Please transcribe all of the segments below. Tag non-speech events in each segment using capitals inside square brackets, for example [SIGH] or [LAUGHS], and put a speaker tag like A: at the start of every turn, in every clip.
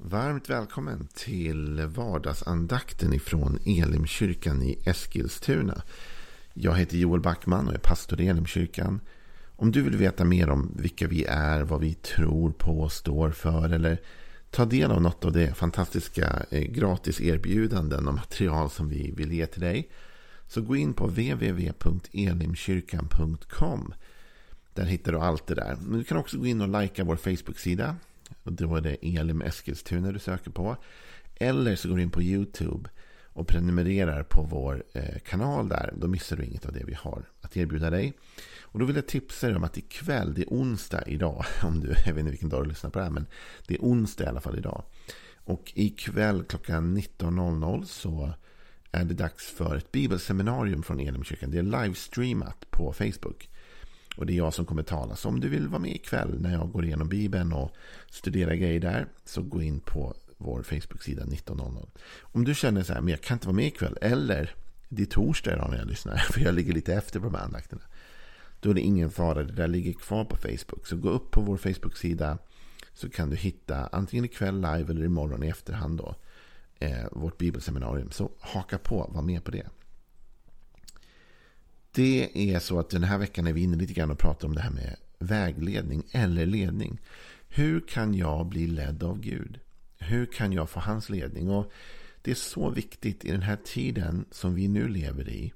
A: Varmt välkommen till vardagsandakten ifrån Elimkyrkan i Eskilstuna. Jag heter Joel Backman och är pastor i Elimkyrkan. Om du vill veta mer om vilka vi är, vad vi tror på och står för eller ta del av något av de fantastiska gratiserbjudanden gratis erbjudanden och material som vi vill ge till dig så gå in på www.elimkyrkan.com. Där hittar du allt det där. Men du kan också gå in och likea vår Facebook-sida och då är det Elim Eskilstuna du söker på. Eller så går du in på YouTube och prenumererar på vår eh, kanal där. Då missar du inget av det vi har att erbjuda dig. Och då vill jag tipsa dig om att ikväll, det är onsdag idag. [LAUGHS] Om du, jag vet inte vilken dag du lyssnar på det här, men det är onsdag i alla fall idag. Och ikväll klockan 19.00 så är det dags för ett bibelseminarium från Elimkyrkan. Det är livestreamat på Facebook. Och det är jag som kommer tala. Så om du vill vara med ikväll när jag går igenom Bibeln och studerar grejer där. Så gå in på vår Facebook-sida 19.00. Om du känner så här, men jag kan inte vara med ikväll. Eller det är torsdag idag när jag lyssnar. [LAUGHS] För jag ligger lite efter på de här andakterna. Då är det ingen fara. Det där ligger kvar på Facebook. Så gå upp på vår Facebook-sida. Så kan du hitta antingen ikväll live eller imorgon i efterhand då. Eh, vårt bibelseminarium. Så haka på, var med på det. Det är så att den här veckan är vi inne lite grann och pratar om det här med vägledning eller ledning. Hur kan jag bli ledd av Gud? Hur kan jag få hans ledning? Och Det är så viktigt i den här tiden som vi nu lever i.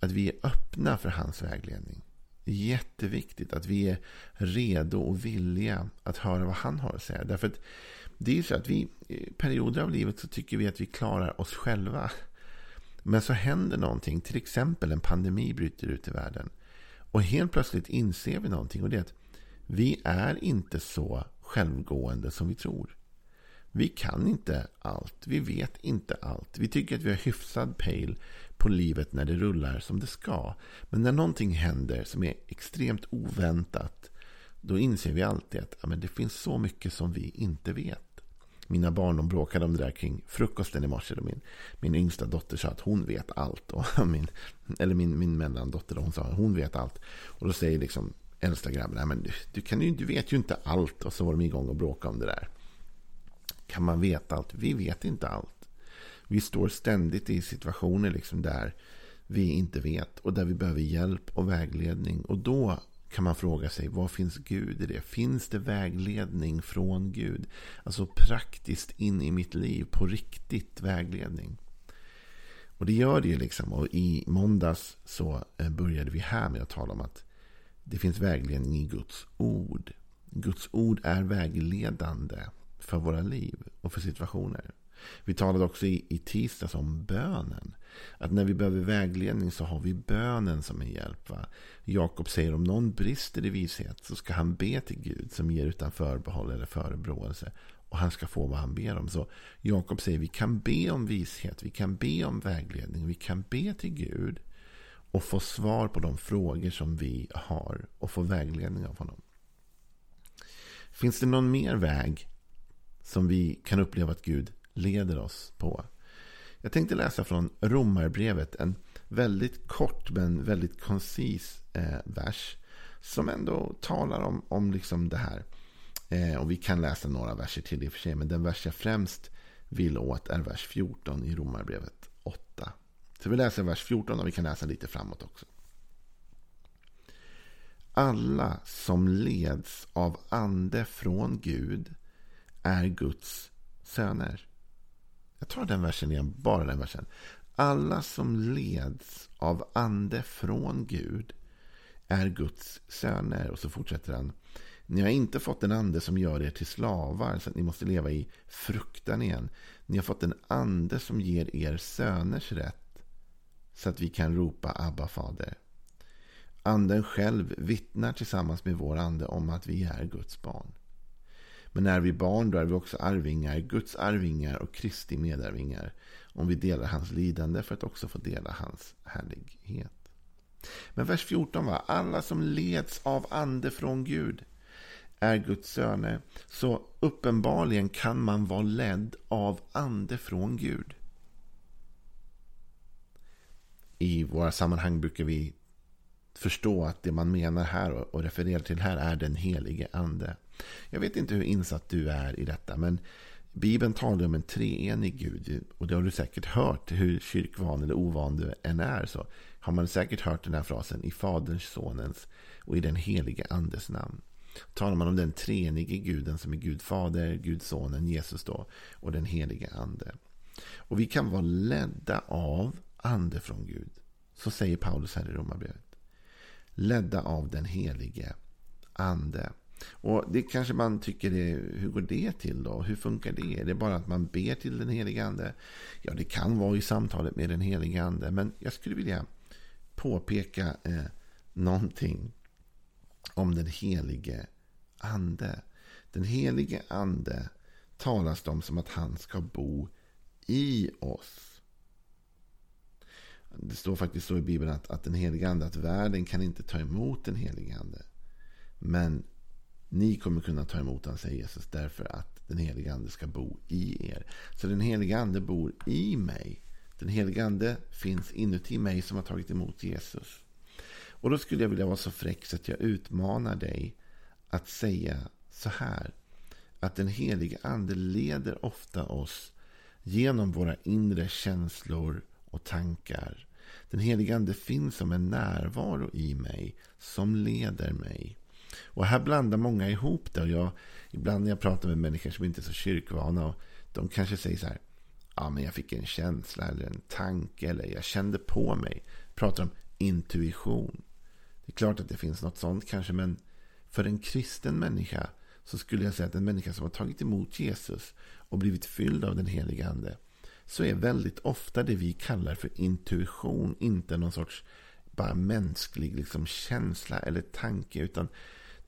A: Att vi är öppna för hans vägledning. Jätteviktigt att vi är redo och villiga att höra vad han har att säga. Därför att det är så att vi i perioder av livet så tycker vi att vi klarar oss själva. Men så händer någonting, till exempel en pandemi bryter ut i världen. Och helt plötsligt inser vi någonting och det är att vi är inte så självgående som vi tror. Vi kan inte allt. Vi vet inte allt. Vi tycker att vi har hyfsad pejl på livet när det rullar som det ska. Men när någonting händer som är extremt oväntat. Då inser vi alltid att ja, men det finns så mycket som vi inte vet mina barn de bråkade om det där kring frukosten i morse. Min, min yngsta dotter sa att hon vet allt. Och [LAUGHS] min, eller min, min mellandotter hon sa att hon vet allt. Och då säger liksom äldsta grabben, men du, du, kan ju, du vet ju inte allt. Och så var de igång och bråkade om det där. Kan man veta allt? Vi vet inte allt. Vi står ständigt i situationer liksom där vi inte vet och där vi behöver hjälp och vägledning. Och då kan man fråga sig, vad finns Gud i det? Finns det vägledning från Gud? Alltså praktiskt in i mitt liv, på riktigt vägledning. Och det gör det ju liksom. Och i måndags så eh, började vi här med att tala om att det finns vägledning i Guds ord. Guds ord är vägledande för våra liv och för situationer. Vi talade också i, i tisdags om bönen. Att när vi behöver vägledning så har vi bönen som en hjälp. Va? Jakob säger om någon brister i vishet så ska han be till Gud som ger utan förbehåll eller förebråelse. Och han ska få vad han ber om. Så Jakob säger vi kan be om vishet, vi kan be om vägledning, vi kan be till Gud. Och få svar på de frågor som vi har och få vägledning av honom. Finns det någon mer väg som vi kan uppleva att Gud leder oss på. Jag tänkte läsa från Romarbrevet, en väldigt kort men väldigt koncis eh, vers. Som ändå talar om, om liksom det här. Eh, och vi kan läsa några verser till i och för sig. Men den vers jag främst vill åt är vers 14 i Romarbrevet 8. Så vi läser vers 14 och vi kan läsa lite framåt också. Alla som leds av ande från Gud är Guds söner. Jag tar den versen igen, bara den versen. Alla som leds av ande från Gud är Guds söner. Och så fortsätter han. Ni har inte fått en ande som gör er till slavar så att ni måste leva i fruktan igen. Ni har fått en ande som ger er söners rätt så att vi kan ropa Abba fader. Anden själv vittnar tillsammans med vår ande om att vi är Guds barn. Men är vi barn då är vi också arvingar, Guds arvingar och Kristi medarvingar. Om vi delar hans lidande för att också få dela hans härlighet. Men vers 14 var alla som leds av ande från Gud är Guds söner. Så uppenbarligen kan man vara ledd av ande från Gud. I våra sammanhang brukar vi förstå att det man menar här och refererar till här är den helige ande. Jag vet inte hur insatt du är i detta, men Bibeln talar om en treenig Gud. Och det har du säkert hört. Hur kyrkvan eller ovan du än är. Så har man säkert hört den här frasen. I Faderns, Sonens och i den helige Andes namn. Talar man om den treenige guden som är Gud Fader, Gud Sonen, Jesus då. Och den helige Ande. Och vi kan vara ledda av ande från Gud. Så säger Paulus här i Romarbrevet. Ledda av den helige ande. Och det kanske man tycker är, hur går det till då? Hur funkar det? Är det bara att man ber till den helige ande? Ja, det kan vara i samtalet med den helige ande. Men jag skulle vilja påpeka eh, någonting om den helige ande. Den helige ande talas det om som att han ska bo i oss. Det står faktiskt så i Bibeln att, att den helige ande, att världen kan inte ta emot den helige ande. Men ni kommer kunna ta emot honom, säger Jesus, därför att den helige ande ska bo i er. Så den helige ande bor i mig. Den helige ande finns inuti mig som har tagit emot Jesus. Och då skulle jag vilja vara så fräck så att jag utmanar dig att säga så här. Att den helige ande leder ofta oss genom våra inre känslor och tankar. Den helige ande finns som en närvaro i mig som leder mig. Och här blandar många ihop det. Och jag, ibland när jag pratar med människor som inte är så kyrkvana. Och de kanske säger så här. Ja, men jag fick en känsla eller en tanke. Eller jag kände på mig. Pratar om intuition. Det är klart att det finns något sånt kanske. Men för en kristen människa så skulle jag säga att en människa som har tagit emot Jesus och blivit fylld av den helige ande så är väldigt ofta det vi kallar för intuition inte någon sorts bara mänsklig liksom, känsla eller tanke utan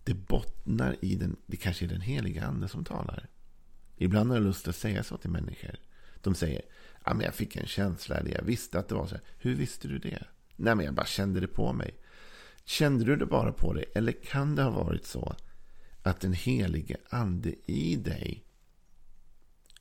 A: det bottnar i den, det kanske är den heliga ande som talar. Ibland har jag lust att säga så till människor. De säger, ja men jag fick en känsla, eller jag visste att det var så här. Hur visste du det? Nej men jag bara kände det på mig. Kände du det bara på dig? Eller kan det ha varit så att den helige ande i dig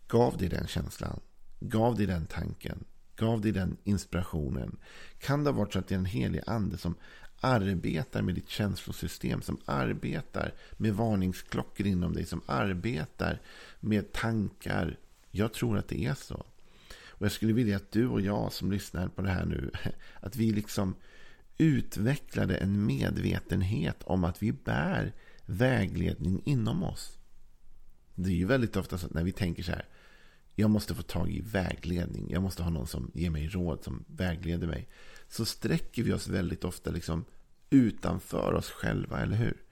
A: gav dig den känslan? Gav dig den tanken? Gav dig den inspirationen? Kan det ha varit så att det är en helig ande som arbetar med ditt känslosystem, som arbetar med varningsklockor inom dig, som arbetar med tankar. Jag tror att det är så. Och jag skulle vilja att du och jag som lyssnar på det här nu, [LAUGHS] att vi liksom utvecklade en medvetenhet om att vi bär vägledning inom oss. Det är ju väldigt ofta så att när vi tänker så här, jag måste få tag i vägledning, jag måste ha någon som ger mig råd, som vägleder mig så sträcker vi oss väldigt ofta liksom utanför oss själva, eller hur?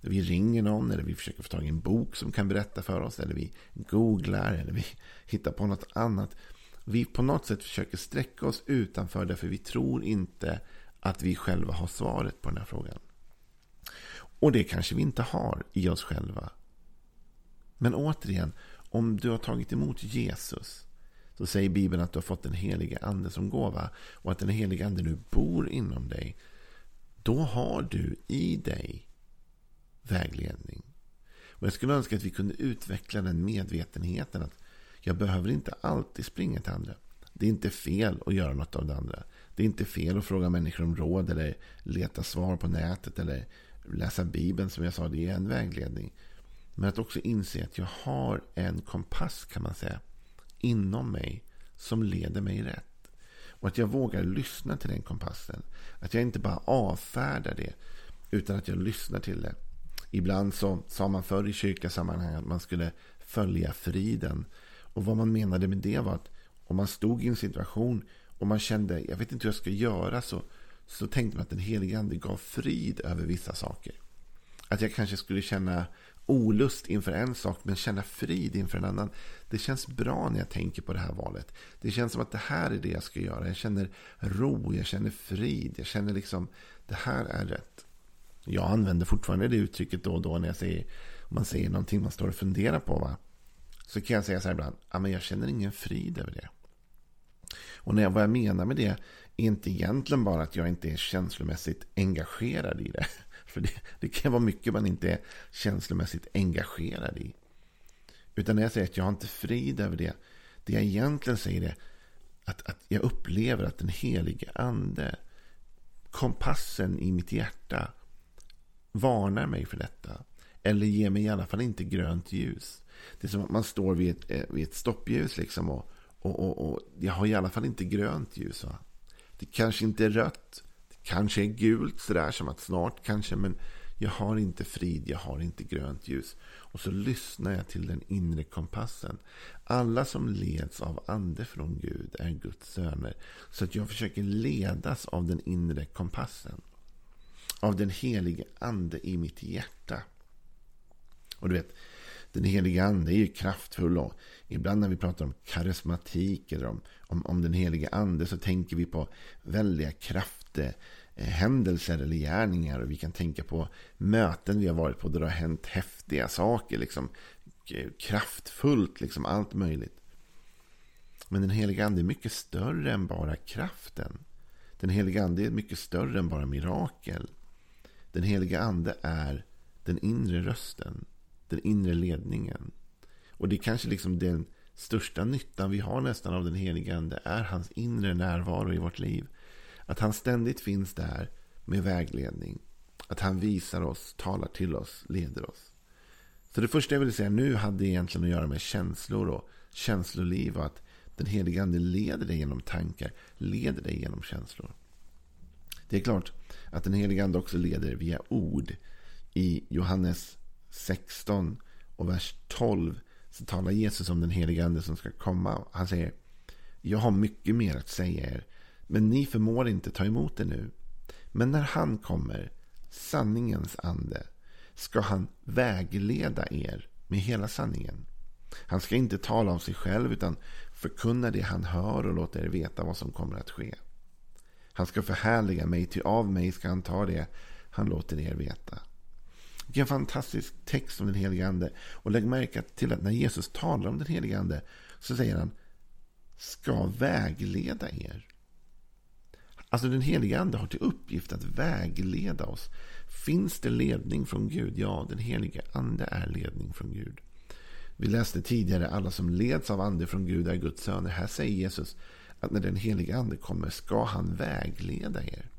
A: Vi ringer någon eller vi försöker få tag i en bok som kan berätta för oss. Eller vi googlar eller vi hittar på något annat. Vi på något sätt försöker sträcka oss utanför därför vi tror inte att vi själva har svaret på den här frågan. Och det kanske vi inte har i oss själva. Men återigen, om du har tagit emot Jesus så säger Bibeln att du har fått den helige ande som gåva och att den helige ande nu bor inom dig. Då har du i dig vägledning. Och Jag skulle önska att vi kunde utveckla den medvetenheten att jag behöver inte alltid springa till andra. Det är inte fel att göra något av det andra. Det är inte fel att fråga människor om råd eller leta svar på nätet eller läsa Bibeln som jag sa, det är en vägledning. Men att också inse att jag har en kompass kan man säga inom mig som leder mig rätt. Och att jag vågar lyssna till den kompassen. Att jag inte bara avfärdar det, utan att jag lyssnar till det. Ibland så sa man förr i kyrkasammanhang att man skulle följa friden. Och vad man menade med det var att om man stod i en situation och man kände, jag vet inte hur jag ska göra, så, så tänkte man att den helige ande gav frid över vissa saker. Att jag kanske skulle känna olust inför en sak men känna frid inför en annan. Det känns bra när jag tänker på det här valet. Det känns som att det här är det jag ska göra. Jag känner ro, jag känner frid. Jag känner liksom, det här är rätt. Jag använder fortfarande det uttrycket då och då när jag säger, om man säger någonting man står och funderar på. Va? Så kan jag säga så här ibland, ja, men jag känner ingen frid över det. Och när jag, vad jag menar med det är inte egentligen bara att jag inte är känslomässigt engagerad i det. För det, det kan vara mycket man inte är känslomässigt engagerad i. Utan när jag säger att jag har inte frid över det. Det jag egentligen säger är att, att jag upplever att den helige ande, kompassen i mitt hjärta, varnar mig för detta. Eller ger mig i alla fall inte grönt ljus. Det är som att man står vid ett, eh, vid ett stoppljus liksom och, och, och, och jag har i alla fall inte grönt ljus. Va? Det kanske inte är rött. Kanske är gult sådär som att snart kanske. Men jag har inte frid, jag har inte grönt ljus. Och så lyssnar jag till den inre kompassen. Alla som leds av ande från Gud är Guds söner. Så att jag försöker ledas av den inre kompassen. Av den helige ande i mitt hjärta. Och du vet, den helige ande är ju kraftfull. Och ibland när vi pratar om karismatik eller om, om, om den helige ande så tänker vi på väldiga krafthändelser eh, eller gärningar. Och vi kan tänka på möten vi har varit på där det har hänt häftiga saker. Liksom, kraftfullt, liksom allt möjligt. Men den heliga ande är mycket större än bara kraften. Den heliga ande är mycket större än bara mirakel. Den heliga ande är den inre rösten. Den inre ledningen. Och det är kanske liksom den största nyttan vi har nästan av den heliga ande är hans inre närvaro i vårt liv. Att han ständigt finns där med vägledning. Att han visar oss, talar till oss, leder oss. Så det första jag vill säga nu hade egentligen att göra med känslor och känsloliv. Och att den heliga ande leder dig genom tankar, leder dig genom känslor. Det är klart att den heliga ande också leder via ord. I Johannes 16 och vers 12 så talar Jesus om den heliga ande som ska komma. Han säger Jag har mycket mer att säga er men ni förmår inte ta emot det nu. Men när han kommer, sanningens ande, ska han vägleda er med hela sanningen. Han ska inte tala om sig själv utan förkunna det han hör och låta er veta vad som kommer att ske. Han ska förhärliga mig, ty av mig ska han ta det han låter er veta. Vilken fantastisk text om den helige Ande. Och lägg märke till att när Jesus talar om den helige Ande så säger han ska vägleda er. Alltså den helige ande har till uppgift att vägleda oss. Finns det ledning från Gud? Ja, den helige ande är ledning från Gud. Vi läste tidigare alla som leds av ande från Gud är Guds söner. Här säger Jesus att när den helige ande kommer ska han vägleda er.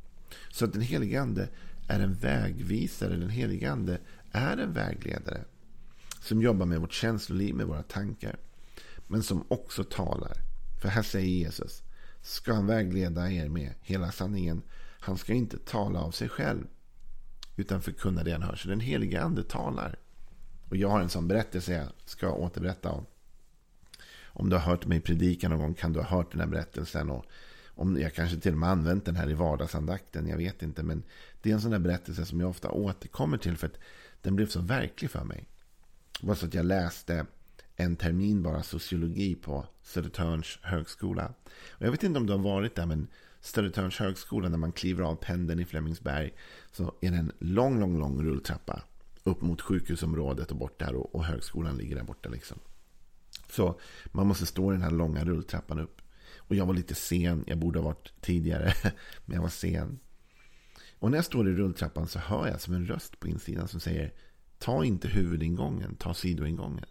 A: Så att den helige ande är en vägvisare. Den helige ande är en vägledare. Som jobbar med vårt känsloliv, med våra tankar. Men som också talar. För här säger Jesus ska han vägleda er med hela sanningen. Han ska inte tala av sig själv. Utan förkunna det han hör. Så den helige ande talar. Och jag har en sån berättelse jag ska återberätta om. Om du har hört mig predika någon gång kan du ha hört den här berättelsen. Och om jag kanske till och med använt den här i vardagsandakten. Jag vet inte. Men det är en sån där berättelse som jag ofta återkommer till. För att den blev så verklig för mig. Det var så att jag läste en termin bara sociologi på Södertörns högskola. Och jag vet inte om du har varit där, men Södertörns högskola, när man kliver av pendeln i Flemingsberg, så är det en lång, lång, lång rulltrappa upp mot sjukhusområdet och bort där och, och högskolan ligger där borta. Liksom. Så man måste stå i den här långa rulltrappan upp. Och jag var lite sen, jag borde ha varit tidigare, [LAUGHS] men jag var sen. Och när jag står i rulltrappan så hör jag som en röst på insidan som säger Ta inte huvudingången, ta sidoingången.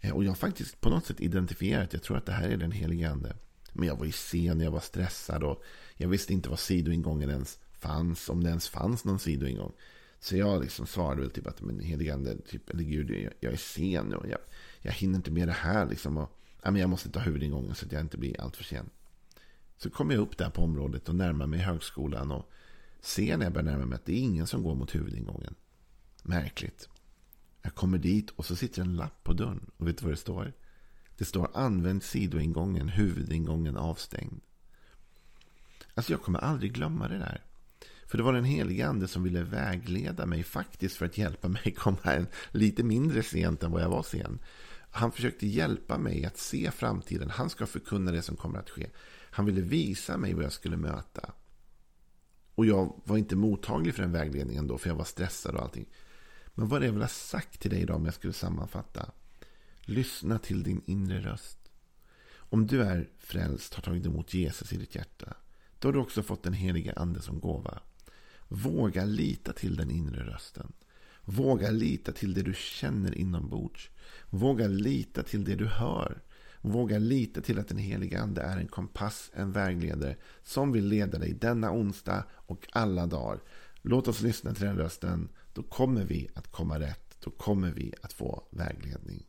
A: Eh, och jag har faktiskt på något sätt identifierat, jag tror att det här är den helige ande. Men jag var ju sen, jag var stressad och jag visste inte vad sidoingången ens fanns, om det ens fanns någon sidoingång. Så jag liksom svarade väl typ att men helige ande, typ, eller gud, jag, jag är sen och jag, jag hinner inte med det här liksom. Och, men jag måste ta huvudingången så att jag inte blir alltför sen. Så kommer jag upp där på området och närmar mig högskolan och ser när jag börjar närma mig att det är ingen som går mot huvudingången. Märkligt. Jag kommer dit och så sitter en lapp på dörren. Och vet du vad det står? Det står använd sidoingången, huvudingången avstängd. Alltså jag kommer aldrig glömma det där. För det var den helige ande som ville vägleda mig faktiskt för att hjälpa mig [LAUGHS] komma en, lite mindre sent än vad jag var sen. Han försökte hjälpa mig att se framtiden. Han ska förkunna det som kommer att ske. Han ville visa mig vad jag skulle möta. Och jag var inte mottaglig för den vägledningen då, för jag var stressad och allting. Men vad är det jag vill ha sagt till dig idag om jag skulle sammanfatta? Lyssna till din inre röst. Om du är frälst, har tagit emot Jesus i ditt hjärta, då har du också fått den heliga ande som gåva. Våga lita till den inre rösten. Våga lita till det du känner inombords. Våga lita till det du hör. Våga lita till att den heliga ande är en kompass, en vägledare som vill leda dig denna onsdag och alla dagar. Låt oss lyssna till den rösten då kommer vi att komma rätt. då kommer vi att få vägledning